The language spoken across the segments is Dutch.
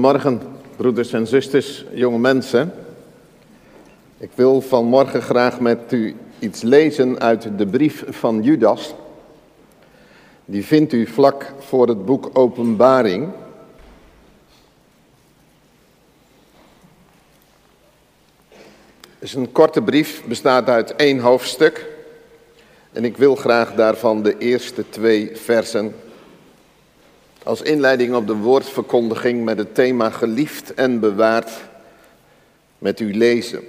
Morgen, broeders en zusters, jonge mensen. Ik wil vanmorgen graag met u iets lezen uit de brief van Judas. Die vindt u vlak voor het boek Openbaring. Het is een korte brief, bestaat uit één hoofdstuk. En ik wil graag daarvan de eerste twee versen als inleiding op de woordverkondiging met het thema geliefd en bewaard met u lezen.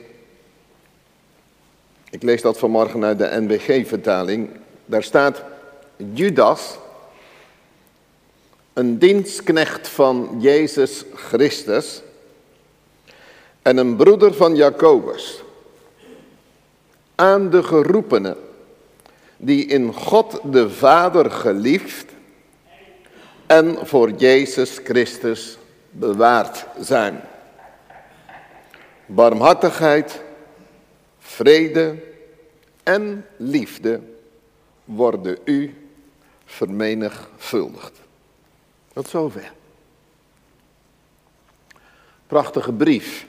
Ik lees dat vanmorgen uit de NBG-vertaling. Daar staat Judas, een dienstknecht van Jezus Christus en een broeder van Jacobus, aan de geroepenen die in God de Vader geliefd en voor Jezus Christus bewaard zijn. Barmhartigheid, vrede en liefde worden u vermenigvuldigd. Tot zover. Prachtige brief.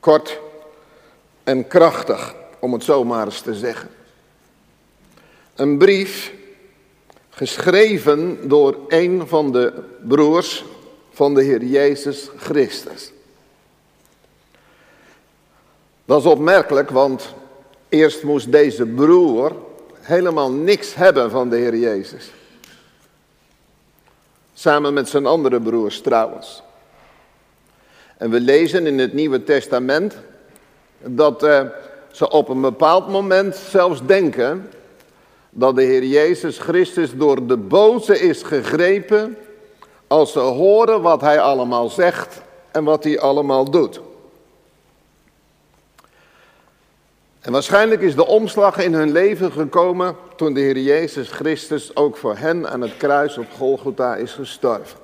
Kort en krachtig, om het zo maar eens te zeggen. Een brief geschreven door een van de broers van de Heer Jezus Christus. Dat is opmerkelijk, want eerst moest deze broer helemaal niks hebben van de Heer Jezus. Samen met zijn andere broers trouwens. En we lezen in het Nieuwe Testament dat eh, ze op een bepaald moment zelfs denken dat de Heer Jezus Christus door de boze is gegrepen als ze horen wat hij allemaal zegt en wat hij allemaal doet. En waarschijnlijk is de omslag in hun leven gekomen toen de Heer Jezus Christus ook voor hen aan het kruis op Golgotha is gestorven.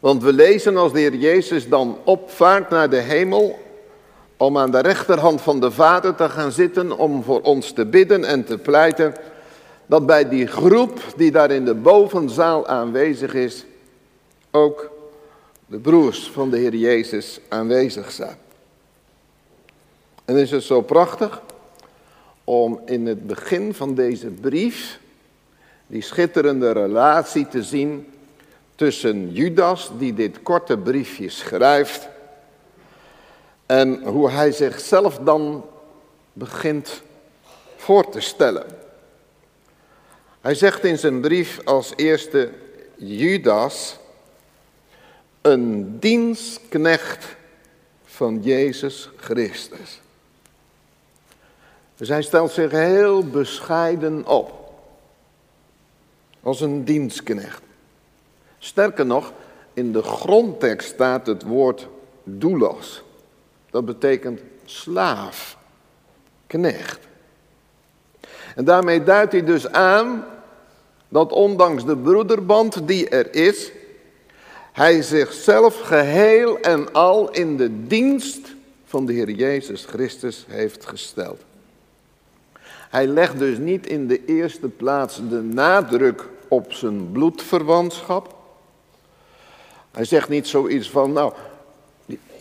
Want we lezen als de Heer Jezus dan opvaart naar de hemel om aan de rechterhand van de Vader te gaan zitten om voor ons te bidden en te pleiten, dat bij die groep die daar in de bovenzaal aanwezig is, ook de broers van de Heer Jezus aanwezig zijn. En is het zo prachtig om in het begin van deze brief die schitterende relatie te zien tussen Judas, die dit korte briefje schrijft, en hoe hij zichzelf dan begint voor te stellen. Hij zegt in zijn brief als eerste Judas, een dienstknecht van Jezus Christus. Dus hij stelt zich heel bescheiden op. Als een dienstknecht. Sterker nog, in de grondtekst staat het woord doulos. Dat betekent slaaf, knecht. En daarmee duidt hij dus aan dat ondanks de broederband die er is, hij zichzelf geheel en al in de dienst van de Heer Jezus Christus heeft gesteld. Hij legt dus niet in de eerste plaats de nadruk op zijn bloedverwantschap. Hij zegt niet zoiets van, nou,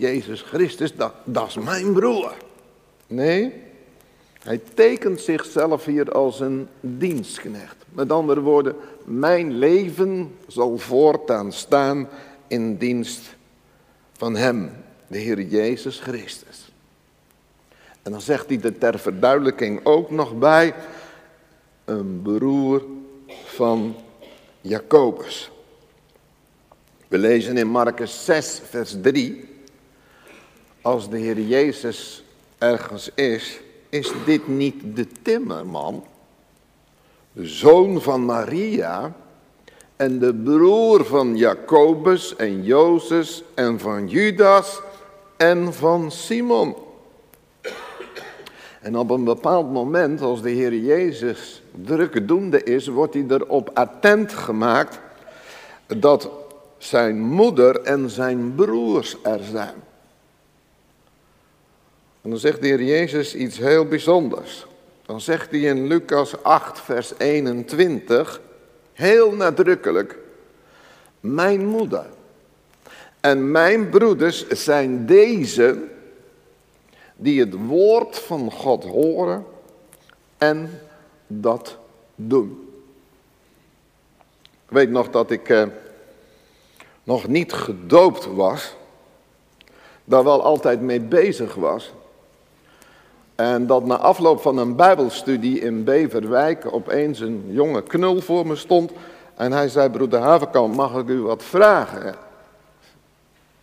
Jezus Christus, dat, dat is mijn broer. Nee, hij tekent zichzelf hier als een dienstknecht. Met andere woorden, mijn leven zal voortaan staan in dienst van Hem, de Heer Jezus Christus. En dan zegt hij er ter verduidelijking ook nog bij, een broer van Jacobus. We lezen in Marcus 6, vers 3 als de Heer Jezus ergens is, is dit niet de timmerman, de zoon van Maria en de broer van Jacobus en Jozef en van Judas en van Simon. En op een bepaald moment, als de Heer Jezus drukdoende is, wordt hij erop attent gemaakt dat zijn moeder en zijn broers er zijn. En dan zegt de Heer Jezus iets heel bijzonders. Dan zegt hij in Lucas 8, vers 21, heel nadrukkelijk, mijn moeder En mijn broeders zijn deze die het woord van God horen en dat doen. Ik weet nog dat ik eh, nog niet gedoopt was, daar wel altijd mee bezig was. En dat na afloop van een bijbelstudie in Beverwijk opeens een jonge knul voor me stond. En hij zei, broeder Havenkamp, mag ik u wat vragen? Ik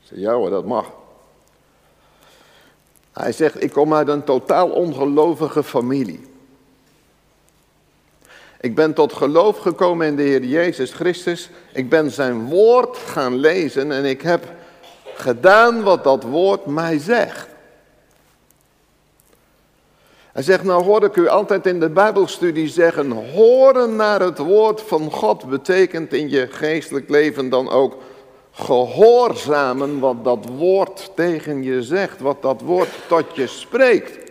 zei, ja dat mag. Hij zegt, ik kom uit een totaal ongelovige familie. Ik ben tot geloof gekomen in de Heer Jezus Christus. Ik ben zijn woord gaan lezen en ik heb gedaan wat dat woord mij zegt. Hij zegt, nou hoor ik u altijd in de Bijbelstudie zeggen, horen naar het woord van God betekent in je geestelijk leven dan ook gehoorzamen wat dat woord tegen je zegt, wat dat woord tot je spreekt.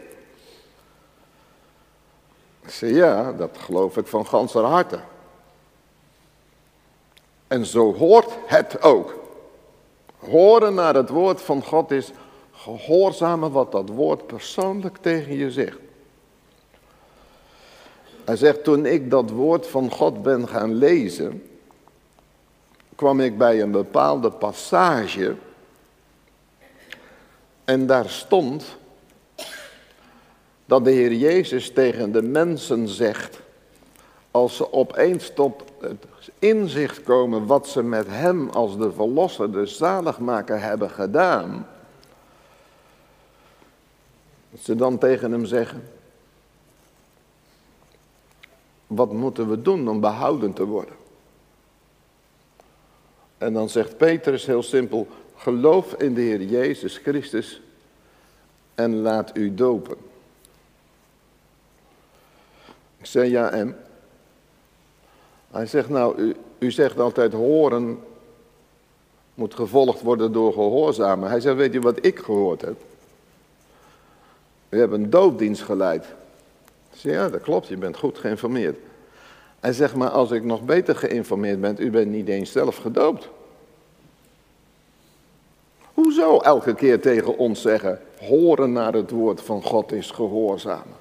Ik zei, ja, dat geloof ik van ganser harte. En zo hoort het ook. Horen naar het woord van God is gehoorzamen wat dat woord persoonlijk tegen je zegt. Hij zegt, toen ik dat woord van God ben gaan lezen, kwam ik bij een bepaalde passage en daar stond dat de Heer Jezus tegen de mensen zegt, als ze opeens tot het inzicht komen wat ze met hem als de verlosser, de zaligmaker hebben gedaan, dat ze dan tegen hem zeggen, wat moeten we doen om behouden te worden? En dan zegt Petrus heel simpel, geloof in de Heer Jezus Christus en laat u dopen. Ik zei ja en? Hij zegt nou, u, u zegt altijd horen moet gevolgd worden door gehoorzamen. Hij zegt, weet je wat ik gehoord heb? U hebt een doopdienst geleid. Zei, ja dat klopt, je bent goed geïnformeerd. Hij zegt, maar als ik nog beter geïnformeerd ben, u bent niet eens zelf gedoopt. Hoezo elke keer tegen ons zeggen, horen naar het woord van God is gehoorzamen?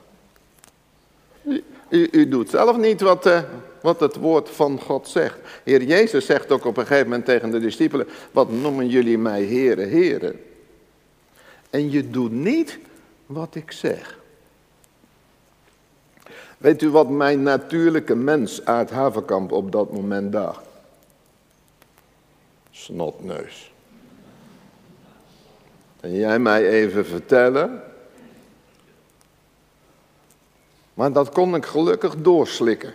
U, u doet zelf niet wat, uh, wat het woord van God zegt. Heer Jezus zegt ook op een gegeven moment tegen de discipelen, wat noemen jullie mij heren, heren? En je doet niet wat ik zeg. Weet u wat mijn natuurlijke mens uit Havenkamp op dat moment dacht? Snotneus. En jij mij even vertellen? Maar dat kon ik gelukkig doorslikken.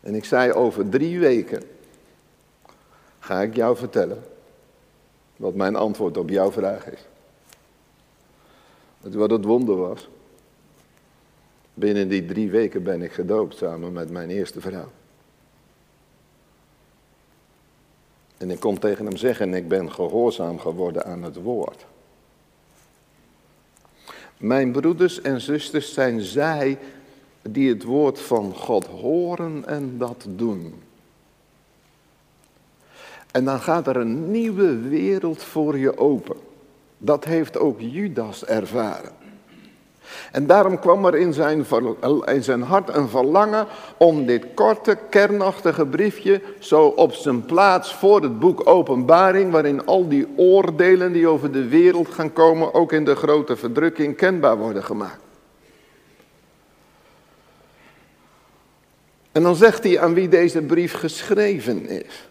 En ik zei over drie weken ga ik jou vertellen wat mijn antwoord op jouw vraag is. Weet wat het wonder was? Binnen die drie weken ben ik gedoopt samen met mijn eerste vrouw. En ik kon tegen hem zeggen, ik ben gehoorzaam geworden aan het woord. Mijn broeders en zusters zijn zij die het woord van God horen en dat doen. En dan gaat er een nieuwe wereld voor je open. Dat heeft ook Judas ervaren. En daarom kwam er in zijn, in zijn hart een verlangen om dit korte, kernachtige briefje zo op zijn plaats voor het boek Openbaring, waarin al die oordelen die over de wereld gaan komen, ook in de grote verdrukking kenbaar worden gemaakt. En dan zegt hij aan wie deze brief geschreven is.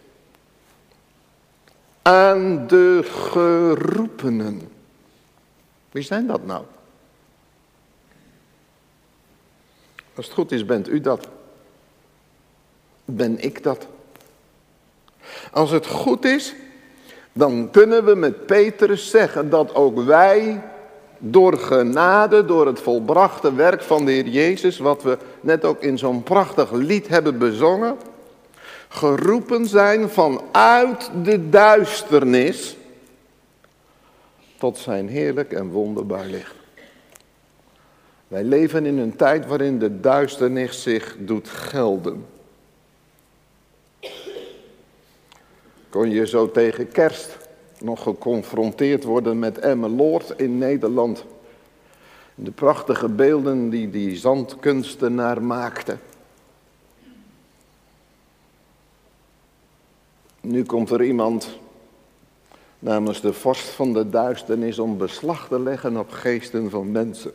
Aan de geroepenen. Wie zijn dat nou? Als het goed is, bent u dat. Ben ik dat. Als het goed is, dan kunnen we met Petrus zeggen dat ook wij door genade, door het volbrachte werk van de Heer Jezus, wat we net ook in zo'n prachtig lied hebben bezongen, geroepen zijn vanuit de duisternis tot zijn heerlijk en wonderbaar licht. Wij leven in een tijd waarin de duisternis zich doet gelden. Kon je zo tegen kerst nog geconfronteerd worden met Emmeloord in Nederland. De prachtige beelden die die zandkunstenaar maakte. Nu komt er iemand namens de vorst van de duisternis om beslag te leggen op geesten van mensen.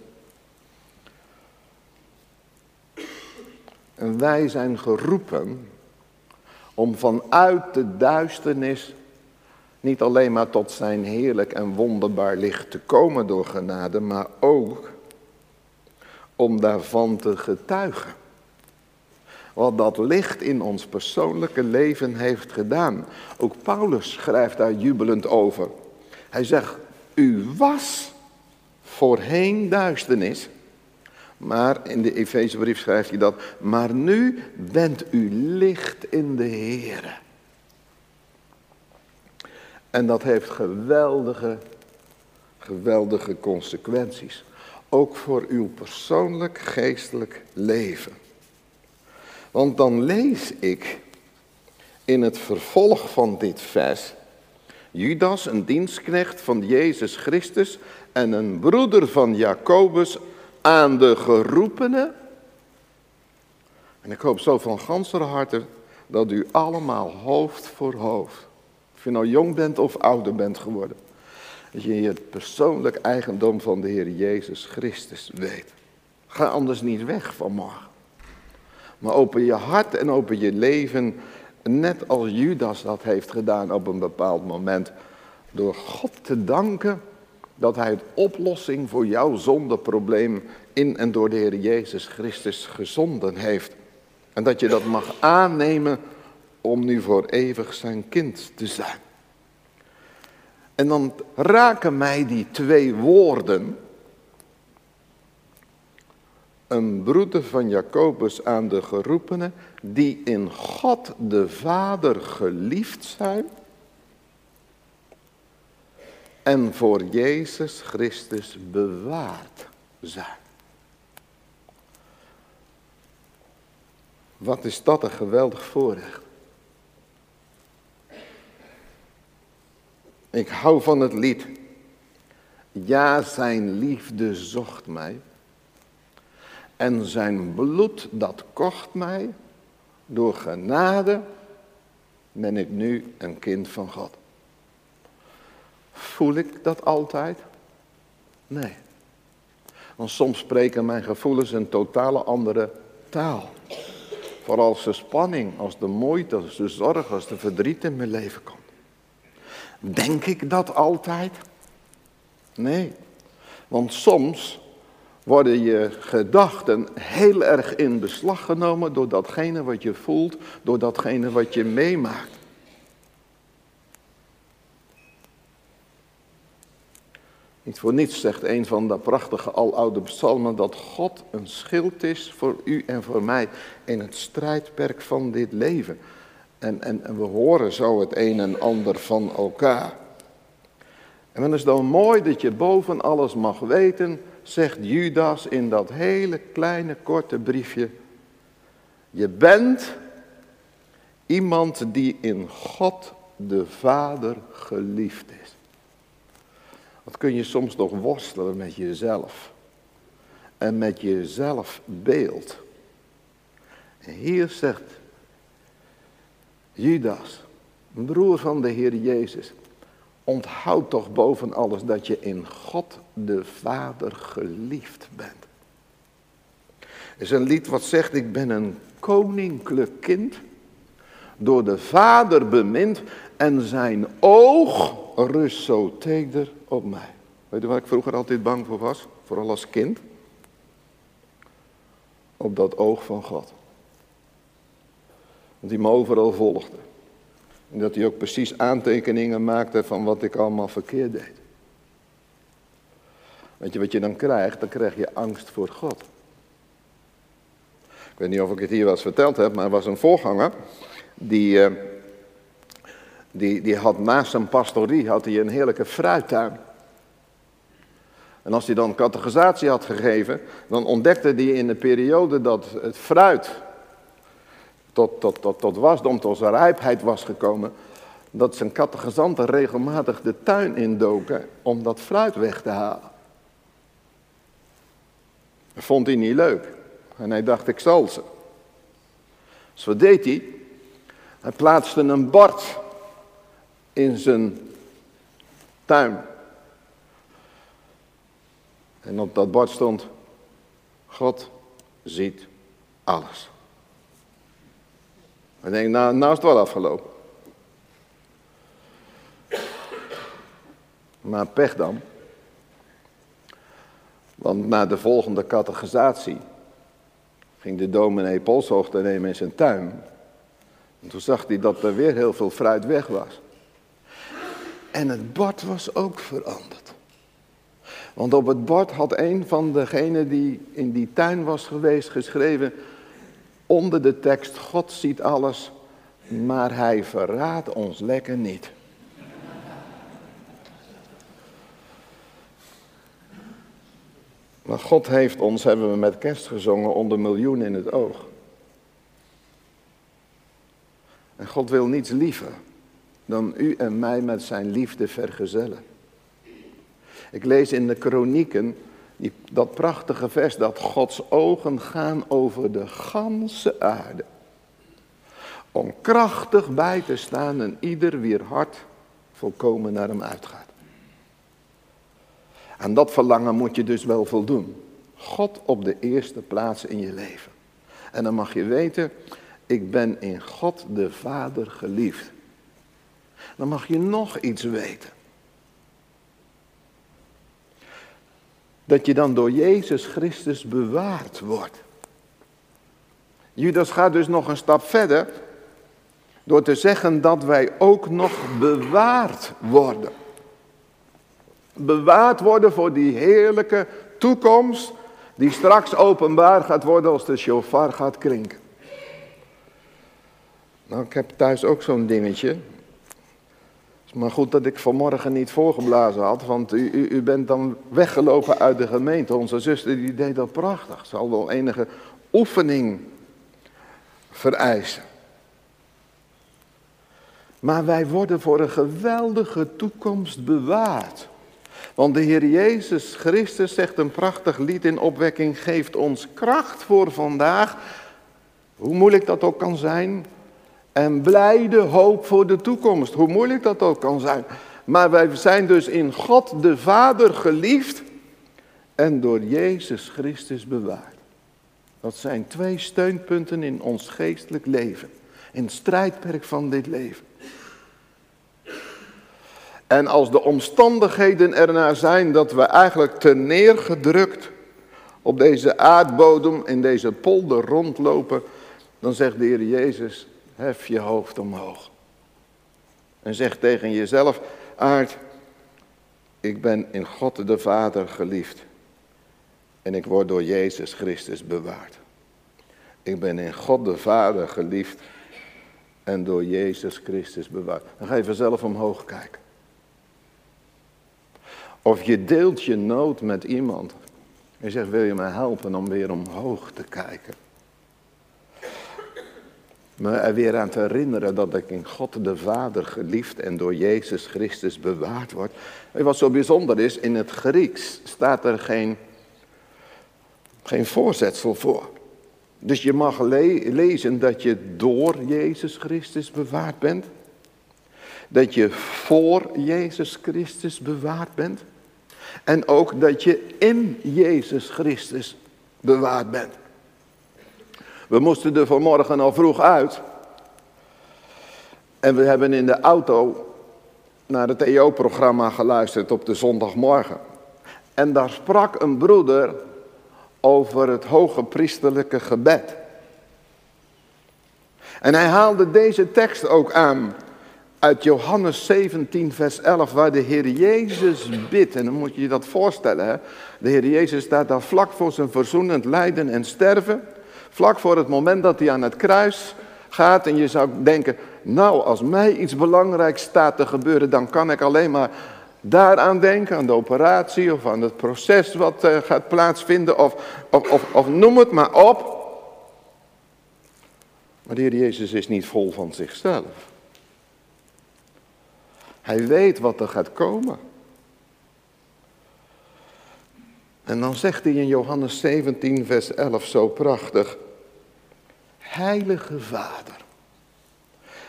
En wij zijn geroepen om vanuit de duisternis niet alleen maar tot zijn heerlijk en wonderbaar licht te komen door genade, maar ook om daarvan te getuigen. Wat dat licht in ons persoonlijke leven heeft gedaan. Ook Paulus schrijft daar jubelend over. Hij zegt, u was voorheen duisternis. Maar in de Efezebrief schrijft hij dat, maar nu bent u licht in de Here. En dat heeft geweldige, geweldige consequenties. Ook voor uw persoonlijk geestelijk leven. Want dan lees ik in het vervolg van dit vers. Judas, een dienstknecht van Jezus Christus en een broeder van Jacobus aan de geroepenen. En ik hoop zo van ganser harte dat u allemaal hoofd voor hoofd, of je nou jong bent of ouder bent geworden, dat je het persoonlijk eigendom van de Heer Jezus Christus weet. Ga anders niet weg vanmorgen. Maar open je hart en open je leven, net als Judas dat heeft gedaan op een bepaald moment, door God te danken dat hij het oplossing voor jouw zondeprobleem in en door de Heer Jezus Christus gezonden heeft. En dat je dat mag aannemen om nu voor eeuwig zijn kind te zijn. En dan raken mij die twee woorden, een broeder van Jacobus aan de geroepenen, die in God de Vader geliefd zijn en voor Jezus Christus bewaard zijn. Wat is dat een geweldig voorrecht. Ik hou van het lied. Ja, zijn liefde zocht mij. En zijn bloed dat kocht mij. Door genade ben ik nu een kind van God. Voel ik dat altijd? Nee. Want soms spreken mijn gevoelens een totale andere taal. Vooral als de spanning, als de moeite, als de zorg, als de verdriet in mijn leven komt. Denk ik dat altijd? Nee. Want soms worden je gedachten heel erg in beslag genomen door datgene wat je voelt, door datgene wat je meemaakt. Niet voor niets zegt een van de prachtige aloude psalmen dat God een schild is voor u en voor mij in het strijdperk van dit leven. En, en, en we horen zo het een en ander van elkaar. En dan is dan mooi dat je boven alles mag weten, zegt Judas in dat hele kleine korte briefje. Je bent iemand die in God de Vader geliefd is. Wat kun je soms nog worstelen met jezelf. En met je zelfbeeld. En hier zegt Judas, broer van de Heer Jezus. Onthoud toch boven alles dat je in God de Vader geliefd bent. Er is een lied wat zegt, ik ben een koninklijk kind, door de Vader bemind en zijn oog rust zo teder op mij. Weet je waar ik vroeger altijd bang voor was? Vooral als kind. Op dat oog van God. Want die me overal volgde. En dat hij ook precies aantekeningen maakte van wat ik allemaal verkeerd deed. Weet je wat je dan krijgt? Dan krijg je angst voor God. Ik weet niet of ik het hier wel eens verteld heb, maar er was een voorganger die, eh, die, die had naast zijn pastorie had hij een heerlijke fruittuin. En als hij dan categorisatie had gegeven, dan ontdekte hij in de periode dat het fruit tot, tot, tot, tot wasdom, tot rijpheid was gekomen, dat zijn kattegezanten regelmatig de tuin indoken om dat fruit weg te halen. Dat vond hij niet leuk. En hij dacht, ik zal ze. Dus wat deed hij? Hij plaatste een bord in zijn tuin. En op dat bord stond, God ziet alles. En denk, nou, nou is het wel afgelopen. Maar pech dan. Want na de volgende categorisatie ging de dominee polshoogte nemen in zijn tuin. En toen zag hij dat er weer heel veel fruit weg was. En het bord was ook veranderd. Want op het bord had een van degenen die in die tuin was geweest geschreven onder de tekst: God ziet alles, maar hij verraadt ons lekker niet. Maar God heeft ons, hebben we met kerst gezongen, onder miljoen in het oog. En God wil niets liever dan u en mij met zijn liefde vergezellen. Ik lees in de kronieken dat prachtige vers dat Gods ogen gaan over de ganse aarde. Om krachtig bij te staan en ieder wier hart volkomen naar hem uitgaat. Aan dat verlangen moet je dus wel voldoen. God op de eerste plaats in je leven. En dan mag je weten, ik ben in God de Vader geliefd. Dan mag je nog iets weten. Dat je dan door Jezus Christus bewaard wordt. Judas gaat dus nog een stap verder door te zeggen dat wij ook nog bewaard worden bewaard worden voor die heerlijke toekomst die straks openbaar gaat worden als de shofar gaat klinken. Nou, ik heb thuis ook zo'n dingetje. Maar goed dat ik vanmorgen niet voorgeblazen had, want u, u, u, bent dan weggelopen uit de gemeente. Onze zuster die deed dat prachtig. Zal wel enige oefening vereisen. Maar wij worden voor een geweldige toekomst bewaard. Want de Heer Jezus Christus zegt een prachtig lied in opwekking, geeft ons kracht voor vandaag, hoe moeilijk dat ook kan zijn, en blijde hoop voor de toekomst, hoe moeilijk dat ook kan zijn. Maar wij zijn dus in God de Vader geliefd en door Jezus Christus bewaard. Dat zijn twee steunpunten in ons geestelijk leven, in het strijdperk van dit leven. En als de omstandigheden ernaar zijn dat we eigenlijk te neergedrukt op deze aardbodem, in deze polder rondlopen, dan zegt de Heer Jezus, hef je hoofd omhoog. En zeg tegen jezelf, aard, ik ben in God de Vader geliefd. En ik word door Jezus Christus bewaard. Ik ben in God de Vader geliefd en door Jezus Christus bewaard. Dan ga je vanzelf omhoog kijken. Of je deelt je nood met iemand. En zegt, wil je mij helpen om weer omhoog te kijken? Me er weer aan te herinneren dat ik in God de Vader geliefd en door Jezus Christus bewaard word. Wat zo bijzonder is, in het Grieks staat er geen, geen voorzetsel voor. Dus je mag lezen dat je door Jezus Christus bewaard bent. Dat je voor Jezus Christus bewaard bent. En ook dat je in Jezus Christus bewaard bent. We moesten er vanmorgen al vroeg uit. En we hebben in de auto naar het EO-programma geluisterd op de zondagmorgen. En daar sprak een broeder over het hoge priesterlijke gebed. En hij haalde deze tekst ook aan uit Johannes 17, vers 11, waar de Heer Jezus bidt. En dan moet je je dat voorstellen. Hè? De Heer Jezus staat daar vlak voor zijn verzoenend lijden en sterven. Vlak voor het moment dat hij aan het kruis gaat. En je zou denken, nou als mij iets belangrijks staat te gebeuren, dan kan ik alleen maar daaraan denken. Aan de operatie of aan het proces wat uh, gaat plaatsvinden. Of, of, of, of noem het maar op. Maar de Heer Jezus is niet vol van zichzelf. Hij weet wat er gaat komen. En dan zegt hij in Johannes 17, vers 11 zo prachtig. Heilige Vader,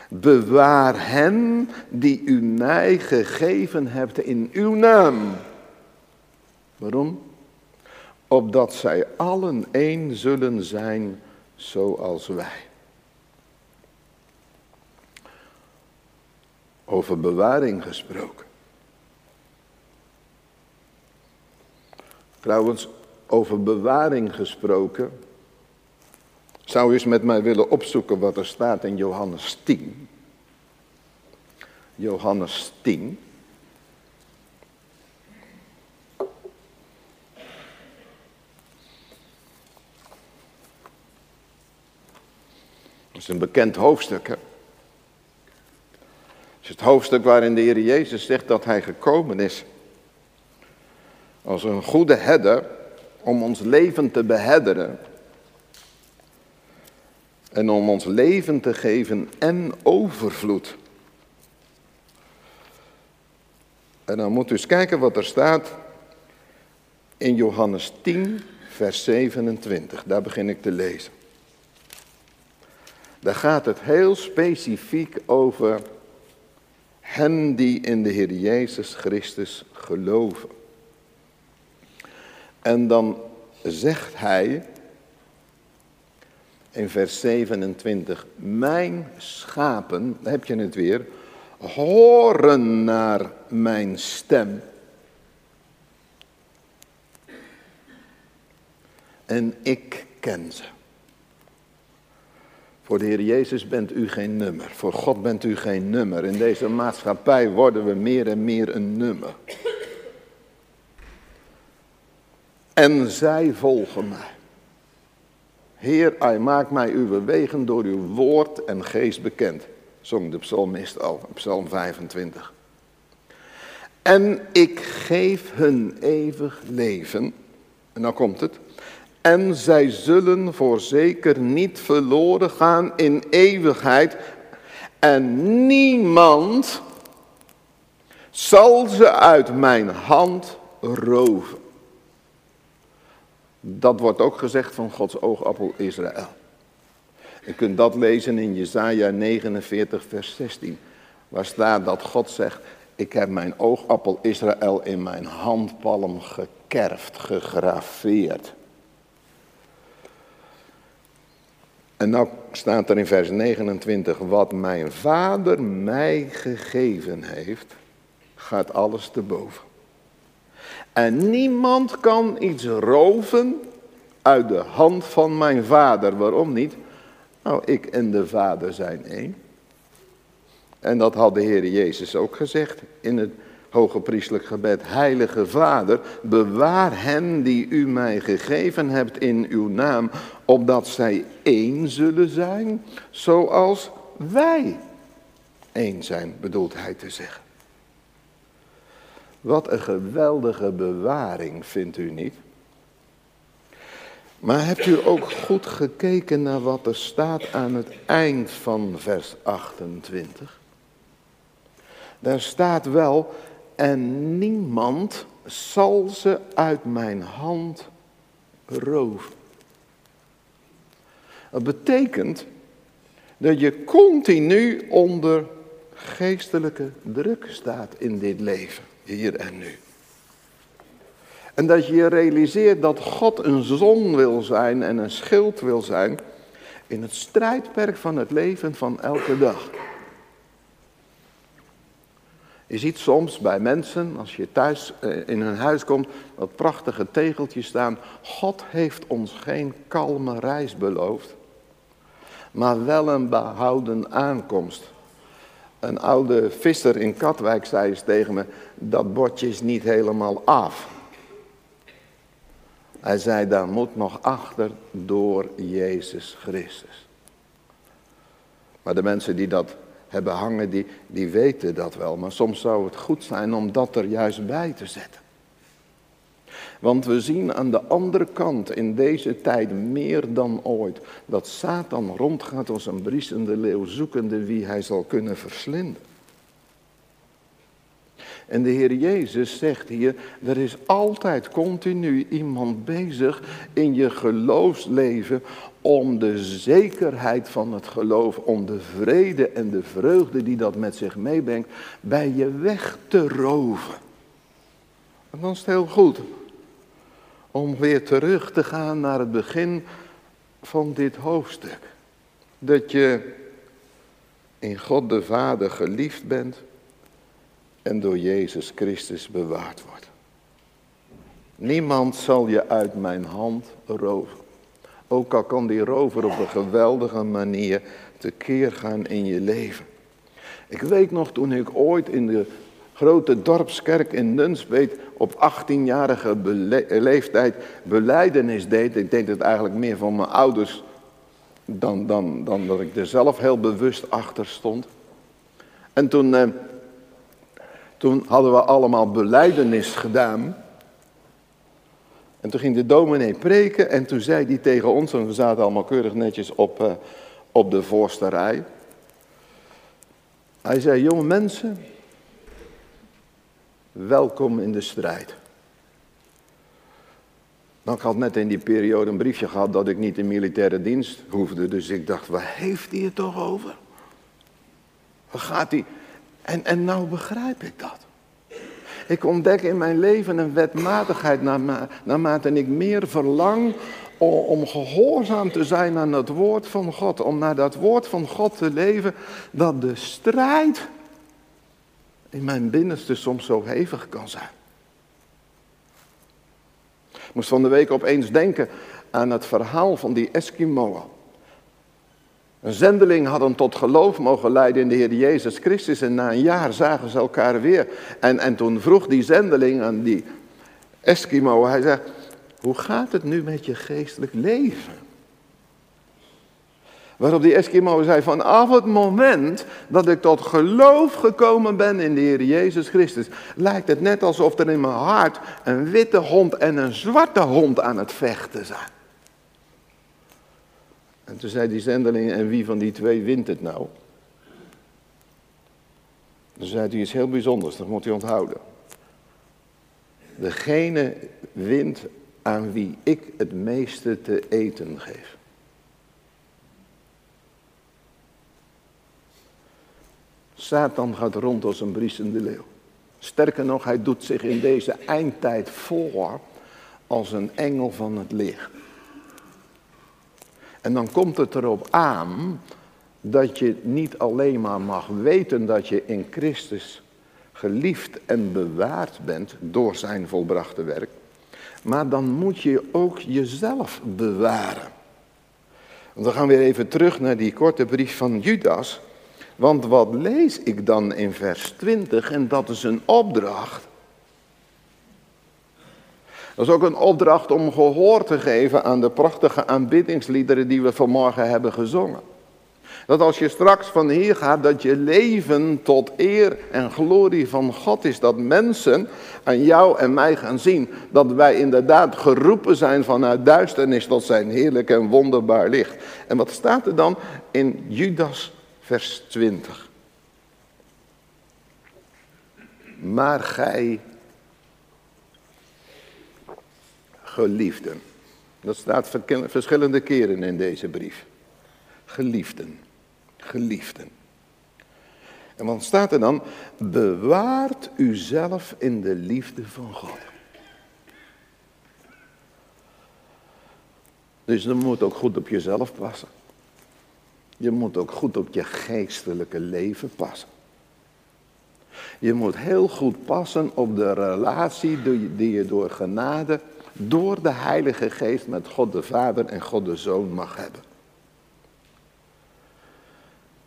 bewaar hen die u mij gegeven hebt in uw naam. Waarom? Opdat zij allen één zullen zijn zoals wij. Over bewaring gesproken. Trouwens, over bewaring gesproken. Zou eens met mij willen opzoeken wat er staat in Johannes 10? Johannes 10. Dat is een bekend hoofdstuk. Hè? Het is het hoofdstuk waarin de Heer Jezus zegt dat Hij gekomen is als een goede herder om ons leven te behedderen. En om ons leven te geven en overvloed. En dan moet u eens kijken wat er staat in Johannes 10, vers 27. Daar begin ik te lezen. Daar gaat het heel specifiek over hen die in de Heer Jezus Christus geloven. En dan zegt hij in vers 27, mijn schapen, heb je het weer, horen naar mijn stem. En ik ken ze. Voor de Heer Jezus bent u geen nummer. Voor God bent u geen nummer. In deze maatschappij worden we meer en meer een nummer. En zij volgen mij. Heer, hij maakt mij uw wegen door uw woord en geest bekend. Zong de psalmist al, psalm 25. En ik geef hun eeuwig leven. En dan komt het. En zij zullen voorzeker niet verloren gaan in eeuwigheid. En niemand zal ze uit mijn hand roven. Dat wordt ook gezegd van Gods oogappel Israël. Je kunt dat lezen in Jesaja 49 vers 16. Waar staat dat God zegt, ik heb mijn oogappel Israël in mijn handpalm gekerfd, gegraveerd. En nou staat er in vers 29, wat mijn vader mij gegeven heeft, gaat alles te boven. En niemand kan iets roven uit de hand van mijn vader. Waarom niet? Nou, ik en de vader zijn één. En dat had de Heer Jezus ook gezegd in het hoge priestelijk gebed. Heilige Vader, bewaar hen die u mij gegeven hebt in uw naam, opdat zij één zullen zijn, zoals wij één zijn, bedoelt hij te zeggen. Wat een geweldige bewaring, vindt u niet? Maar hebt u ook goed gekeken naar wat er staat aan het eind van vers 28? Daar staat wel, en niemand zal ze uit mijn hand roven. Dat betekent dat je continu onder geestelijke druk staat in dit leven hier en nu. En dat je je realiseert dat God een zon wil zijn en een schild wil zijn in het strijdperk van het leven van elke dag. Je ziet soms bij mensen, als je thuis eh, in hun huis komt, dat prachtige tegeltjes staan. God heeft ons geen kalme reis beloofd, maar wel een behouden aankomst. Een oude visser in Katwijk zei eens tegen me, dat bordje is niet helemaal af. Hij zei, daar moet nog achter door Jezus Christus. Maar de mensen die dat hebben hangen, die, die weten dat wel. Maar soms zou het goed zijn om dat er juist bij te zetten. Want we zien aan de andere kant in deze tijd meer dan ooit dat Satan rondgaat als een briesende leeuw, zoekende wie hij zal kunnen verslinden. En de Heer Jezus zegt hier, er is altijd continu iemand bezig in je geloofsleven om de zekerheid van het geloof, om de vrede en de vreugde die dat met zich meebrengt, bij je weg te roven. En dan is het heel goed om weer terug te gaan naar het begin van dit hoofdstuk. Dat je in God de Vader geliefd bent en door Jezus Christus bewaard wordt. Niemand zal je uit mijn hand roven. Ook al kan die rover op een geweldige manier tekeer gaan in je leven. Ik weet nog toen ik ooit in de grote dorpskerk in Nunspeet op 18-jarige leeftijd beleidenis deed. Ik deed het eigenlijk meer van mijn ouders dan, dan, dan dat ik er zelf heel bewust achter stond. En toen, eh, toen hadden we allemaal beleidenis gedaan. En toen ging de dominee preken en toen zei hij tegen ons, en we zaten allemaal keurig netjes op, uh, op de voorste rij. Hij zei, jonge mensen, welkom in de strijd. Nou, ik had net in die periode een briefje gehad dat ik niet in militaire dienst hoefde. Dus ik dacht, waar heeft hij het toch over? Waar gaat hij? En, en nou begrijp ik dat. Ik ontdek in mijn leven een wetmatigheid naarmate ik meer verlang om gehoorzaam te zijn aan het woord van God. Om naar dat woord van God te leven. Dat de strijd in mijn binnenste soms zo hevig kan zijn. Ik moest van de week opeens denken aan het verhaal van die Eskimoën. Een zendeling had hem tot geloof mogen leiden in de Heer Jezus Christus. En na een jaar zagen ze elkaar weer. En, en toen vroeg die zendeling aan die Eskimo, hij zegt, hoe gaat het nu met je geestelijk leven? Waarop die Eskimo zei, vanaf het moment dat ik tot geloof gekomen ben in de Heer Jezus Christus, lijkt het net alsof er in mijn hart een witte hond en een zwarte hond aan het vechten zijn. En toen zei die zendeling, en wie van die twee wint het nou? Dan zei hij iets heel bijzonders, dat moet hij onthouden. Degene wint aan wie ik het meeste te eten geef. Satan gaat rond als een briesende leeuw. Sterker nog, hij doet zich in deze eindtijd voor als een engel van het licht. En dan komt het erop aan dat je niet alleen maar mag weten dat je in Christus geliefd en bewaard bent door zijn volbrachte werk. Maar dan moet je ook jezelf bewaren. Want we gaan weer even terug naar die korte brief van Judas. Want wat lees ik dan in vers 20? En dat is een opdracht. Dat is ook een opdracht om gehoor te geven aan de prachtige aanbiddingsliederen die we vanmorgen hebben gezongen. Dat als je straks van hier gaat, dat je leven tot eer en glorie van God is. Dat mensen aan jou en mij gaan zien dat wij inderdaad geroepen zijn vanuit duisternis tot zijn heerlijk en wonderbaar licht. En wat staat er dan in Judas vers 20. Maar gij, geliefden. Dat staat verschillende keren in deze brief. Geliefden, geliefden. En wat staat er dan? Bewaart uzelf in de liefde van God. Dus dan moet ook goed op jezelf passen. Je moet ook goed op je geestelijke leven passen. Je moet heel goed passen op de relatie die je door genade, door de Heilige Geest met God de Vader en God de Zoon mag hebben.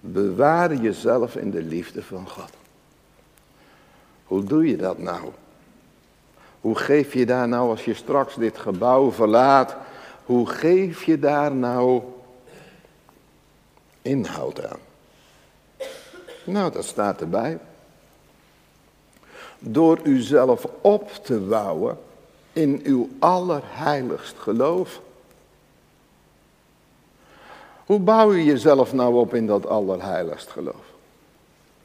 Bewaar jezelf in de liefde van God. Hoe doe je dat nou? Hoe geef je daar nou als je straks dit gebouw verlaat? Hoe geef je daar nou inhoud aan? Nou, dat staat erbij. Door uzelf op te bouwen in uw allerheiligst geloof. Hoe bouw je jezelf nou op in dat allerheiligst geloof?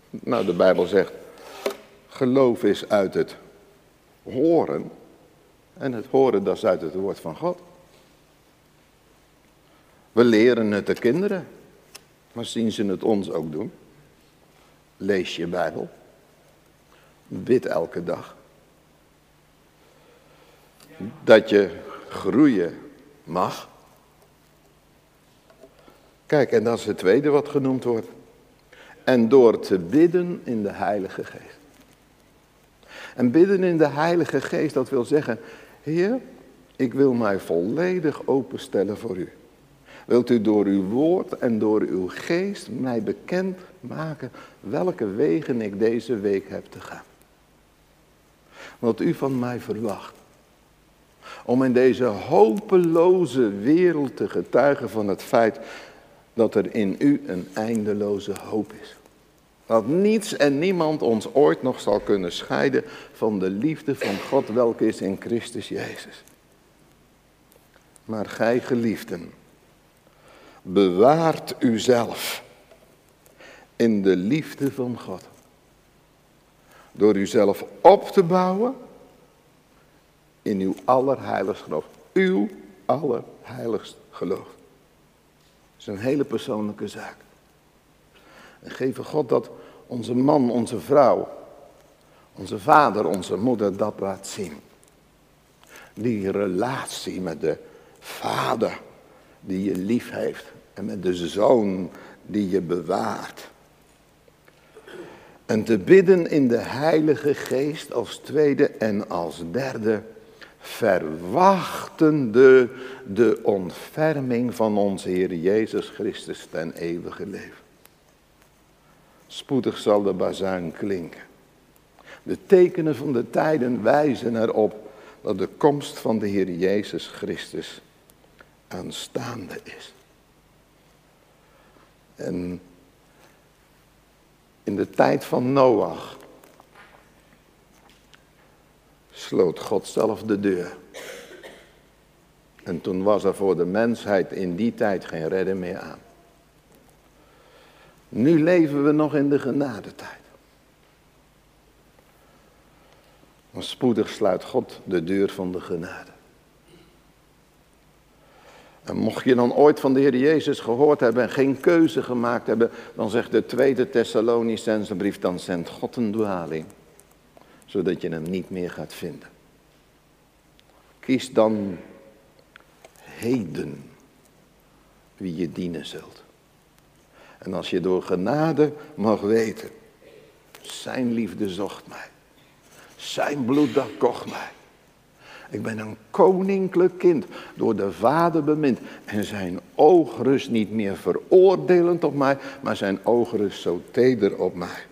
Nou, de Bijbel zegt, Geloof is uit het horen. En het horen, dat is uit het woord van God. We leren het de kinderen. Maar zien ze het ons ook doen? Lees je Bijbel. Bid elke dag. Dat je groeien mag. Kijk, en dat is het tweede wat genoemd wordt. En door te bidden in de Heilige Geest. En bidden in de Heilige Geest, dat wil zeggen, Heer, ik wil mij volledig openstellen voor u. Wilt u door uw woord en door uw geest mij bekend maken welke wegen ik deze week heb te gaan. Wat u van mij verwacht. Om in deze hopeloze wereld te getuigen van het feit dat er in u een eindeloze hoop is. Dat niets en niemand ons ooit nog zal kunnen scheiden van de liefde van God welke is in Christus Jezus. Maar gij geliefden, bewaart uzelf in de liefde van God. Door uzelf op te bouwen in uw allerheiligst geloof. Uw allerheiligst geloof. Dat is een hele persoonlijke zaak. En God dat onze man, onze vrouw, onze vader, onze moeder dat laat zien. Die relatie met de vader die je lief heeft. En met de zoon die je bewaart. En te bidden in de Heilige Geest als tweede en als derde. Verwachtende de ontferming van onze Heer Jezus Christus ten eeuwige leven. Spoedig zal de bazuin klinken. De tekenen van de tijden wijzen erop dat de komst van de Heer Jezus Christus aanstaande is. En in de tijd van Noach sloot God zelf de deur. En toen was er voor de mensheid in die tijd geen redden meer aan. Nu leven we nog in de genadetijd. Maar spoedig sluit God de deur van de genade. En mocht je dan ooit van de Heer Jezus gehoord hebben en geen keuze gemaakt hebben, dan zegt de tweede Thessalonicense brief, dan zendt God een dwaling, zodat je hem niet meer gaat vinden. Kies dan heden wie je dienen zult. En als je door genade mag weten, zijn liefde zocht mij, zijn bloed dat kocht mij. Ik ben een koninklijk kind, door de Vader bemind. En zijn oog rust niet meer veroordelend op mij, maar zijn oog rust zo teder op mij.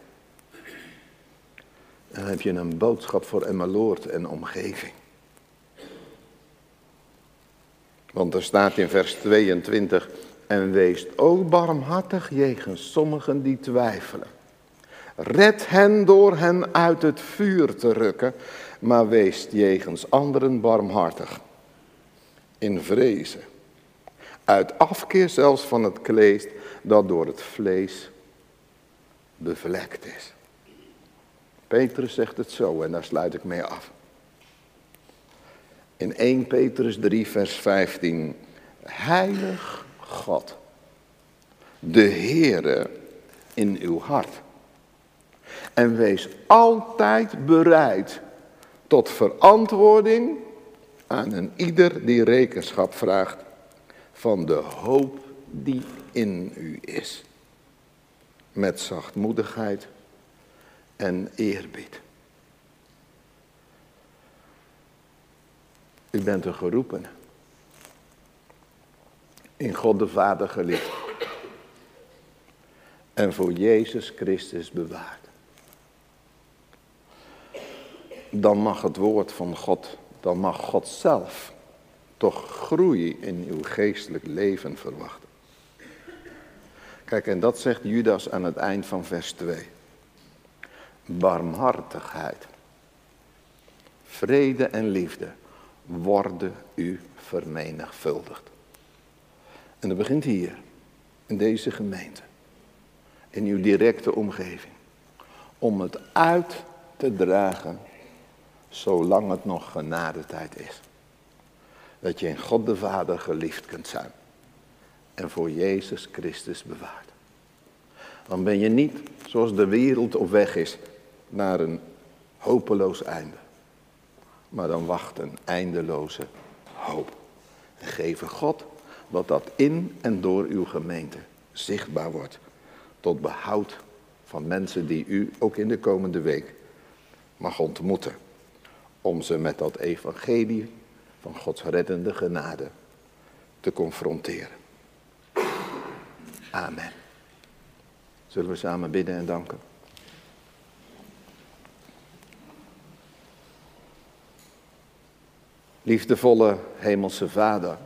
Dan heb je een boodschap voor Emmeloord en omgeving. Want er staat in vers 22, en wees ook barmhartig jegens sommigen die twijfelen. Red hen door hen uit het vuur te rukken maar wees jegens anderen barmhartig. In vrezen. Uit afkeer zelfs van het kleed dat door het vlees bevlekt is. Petrus zegt het zo en daar sluit ik mee af. In 1 Petrus 3 vers 15. Heilig God, de Heere in uw hart. En wees altijd bereid tot verantwoording aan een ieder die rekenschap vraagt van de hoop die in u is. Met zachtmoedigheid en eerbied. U bent een geroepen. In God de Vader geliefd. En voor Jezus Christus bewaard dan mag het woord van God, dan mag God zelf toch groei in uw geestelijk leven verwachten. Kijk, en dat zegt Judas aan het eind van vers 2. Barmhartigheid, vrede en liefde worden u vermenigvuldigd. En dat begint hier, in deze gemeente, in uw directe omgeving. Om het uit te dragen, zolang het nog genadetijd is. Dat je in God de Vader geliefd kunt zijn en voor Jezus Christus bewaard. Dan ben je niet zoals de wereld op weg is naar een hopeloos einde. Maar dan wacht een eindeloze hoop. En geven God dat dat in en door uw gemeente zichtbaar wordt. Tot behoud van mensen die u ook in de komende week mag ontmoeten. Om ze met dat evangelie van Gods reddende genade te confronteren. Amen. Zullen we samen bidden en danken? Liefdevolle Hemelse Vader.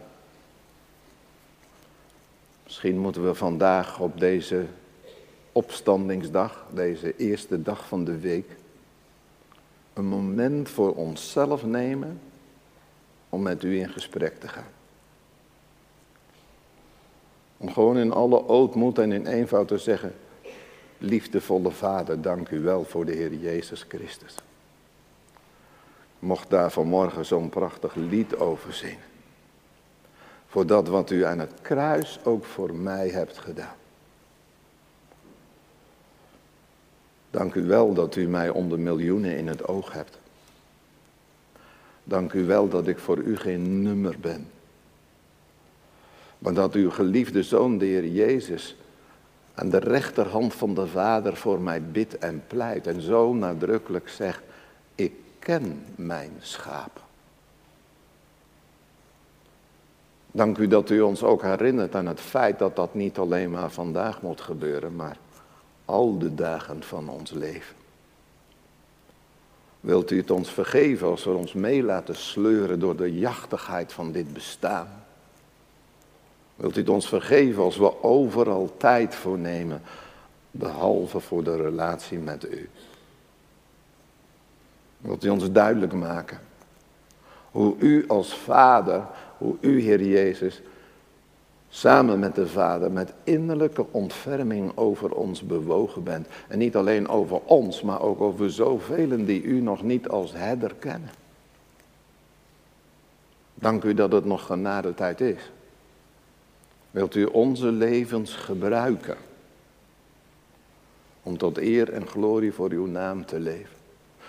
Misschien moeten we vandaag op deze opstandingsdag, deze eerste dag van de week, een moment voor onszelf nemen om met u in gesprek te gaan. Om gewoon in alle ootmoed en in eenvoud te zeggen, liefdevolle Vader, dank u wel voor de Heer Jezus Christus. Mocht daar vanmorgen zo'n prachtig lied over zingen. Voor dat wat u aan het kruis ook voor mij hebt gedaan. Dank u wel dat u mij onder miljoenen in het oog hebt. Dank u wel dat ik voor u geen nummer ben. Maar dat uw geliefde zoon, de Heer Jezus, aan de rechterhand van de Vader voor mij bidt en pleit. En zo nadrukkelijk zegt, ik ken mijn schapen. Dank u dat u ons ook herinnert aan het feit dat dat niet alleen maar vandaag moet gebeuren, maar al de dagen van ons leven. Wilt u het ons vergeven als we ons mee laten sleuren door de jachtigheid van dit bestaan? Wilt u het ons vergeven als we overal tijd voor nemen, behalve voor de relatie met u? Wilt u ons duidelijk maken hoe u als vader, hoe u Heer Jezus, samen met de Vader, met innerlijke ontferming over ons bewogen bent. En niet alleen over ons, maar ook over zoveel die u nog niet als herder kennen. Dank u dat het nog tijd is. Wilt u onze levens gebruiken om tot eer en glorie voor uw naam te leven?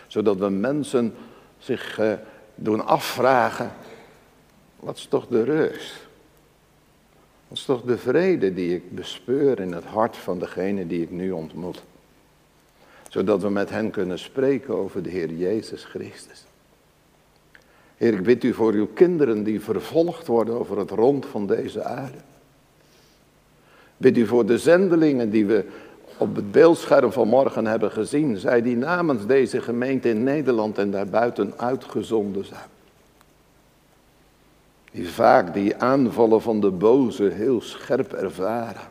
Zodat we mensen zich uh, doen afvragen, wat is toch de rust? Wat is toch de vrede die ik bespeur in het hart van degene die ik nu ontmoet? Zodat we met hen kunnen spreken over de Heer Jezus Christus. Heer, ik bid u voor uw kinderen die vervolgd worden over het rond van deze aarde. Bid u voor de zendelingen die we op het beeldscherm van morgen hebben gezien. Zij die namens deze gemeente in Nederland en daarbuiten uitgezonden zijn. Die vaak die aanvallen van de boze heel scherp ervaren.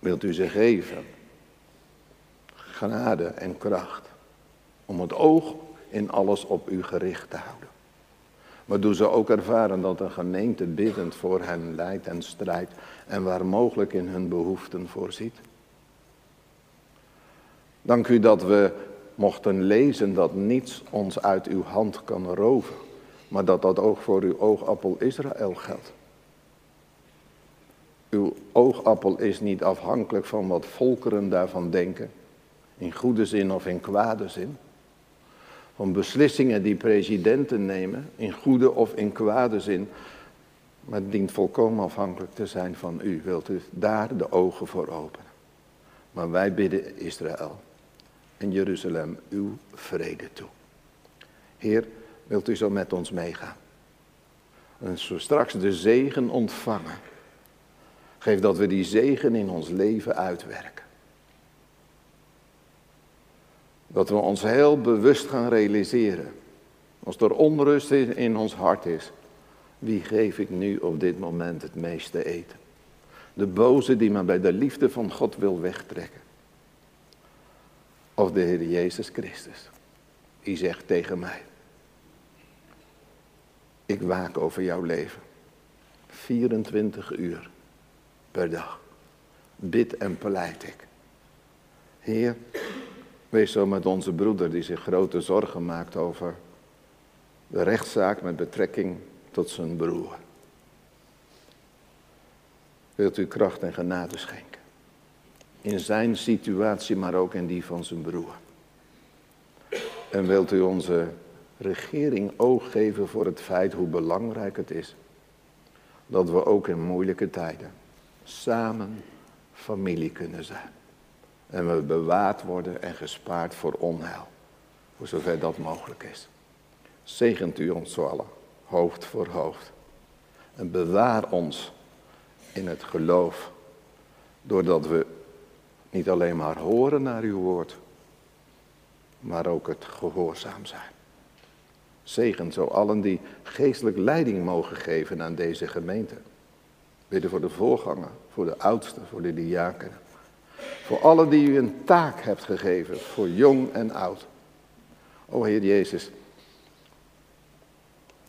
Wilt u ze geven genade en kracht om het oog in alles op u gericht te houden. Maar doe ze ook ervaren dat een gemeente biddend voor hen leidt en strijdt en waar mogelijk in hun behoeften voorziet. Dank u dat we mochten lezen dat niets ons uit uw hand kan roven, maar dat dat ook voor uw oogappel Israël geldt. Uw oogappel is niet afhankelijk van wat volkeren daarvan denken, in goede zin of in kwade zin. Van beslissingen die presidenten nemen, in goede of in kwade zin. Maar het dient volkomen afhankelijk te zijn van u. Wilt u daar de ogen voor openen? Maar wij bidden Israël en Jeruzalem uw vrede toe. Heer, wilt u zo met ons meegaan? En zo straks de zegen ontvangen. Geef dat we die zegen in ons leven uitwerken. Dat we ons heel bewust gaan realiseren. Als er onrust in ons hart is. Wie geef ik nu op dit moment het meeste eten? De boze die me bij de liefde van God wil wegtrekken. Of de Heer Jezus Christus. Die zegt tegen mij. Ik waak over jouw leven. 24 uur per dag. Bid en pleit ik. Heer, Wees zo met onze broeder die zich grote zorgen maakt over de rechtszaak met betrekking tot zijn broer. Wilt u kracht en genade schenken? In zijn situatie, maar ook in die van zijn broer. En wilt u onze regering oog geven voor het feit hoe belangrijk het is dat we ook in moeilijke tijden samen familie kunnen zijn. En we bewaard worden en gespaard voor onheil, voor zover dat mogelijk is. Zegent u ons allen, hoofd voor hoofd. En bewaar ons in het geloof, doordat we niet alleen maar horen naar uw woord, maar ook het gehoorzaam zijn. Zegen zo allen die geestelijk leiding mogen geven aan deze gemeente. Bidden voor de voorganger, voor de oudsten, voor de diakenen. Voor allen die u een taak hebt gegeven, voor jong en oud. O Heer Jezus,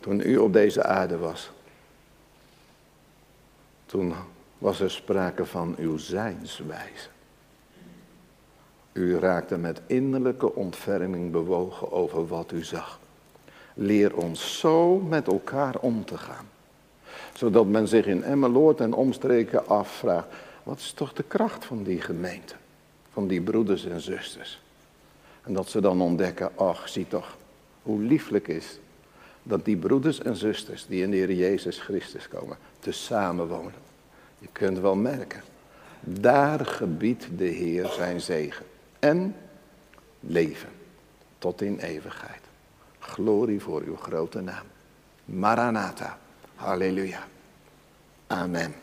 toen u op deze aarde was, toen was er sprake van uw zijnswijze. U raakte met innerlijke ontferming bewogen over wat u zag. Leer ons zo met elkaar om te gaan. Zodat men zich in Emmeloord en omstreken afvraagt, wat is toch de kracht van die gemeente? Van die broeders en zusters. En dat ze dan ontdekken, ach zie toch, hoe lieflijk is dat die broeders en zusters die in de Heer Jezus Christus komen, te samen wonen. Je kunt wel merken, daar gebiedt de Heer zijn zegen en leven tot in eeuwigheid. Glorie voor uw grote naam. Maranatha. Halleluja. Amen.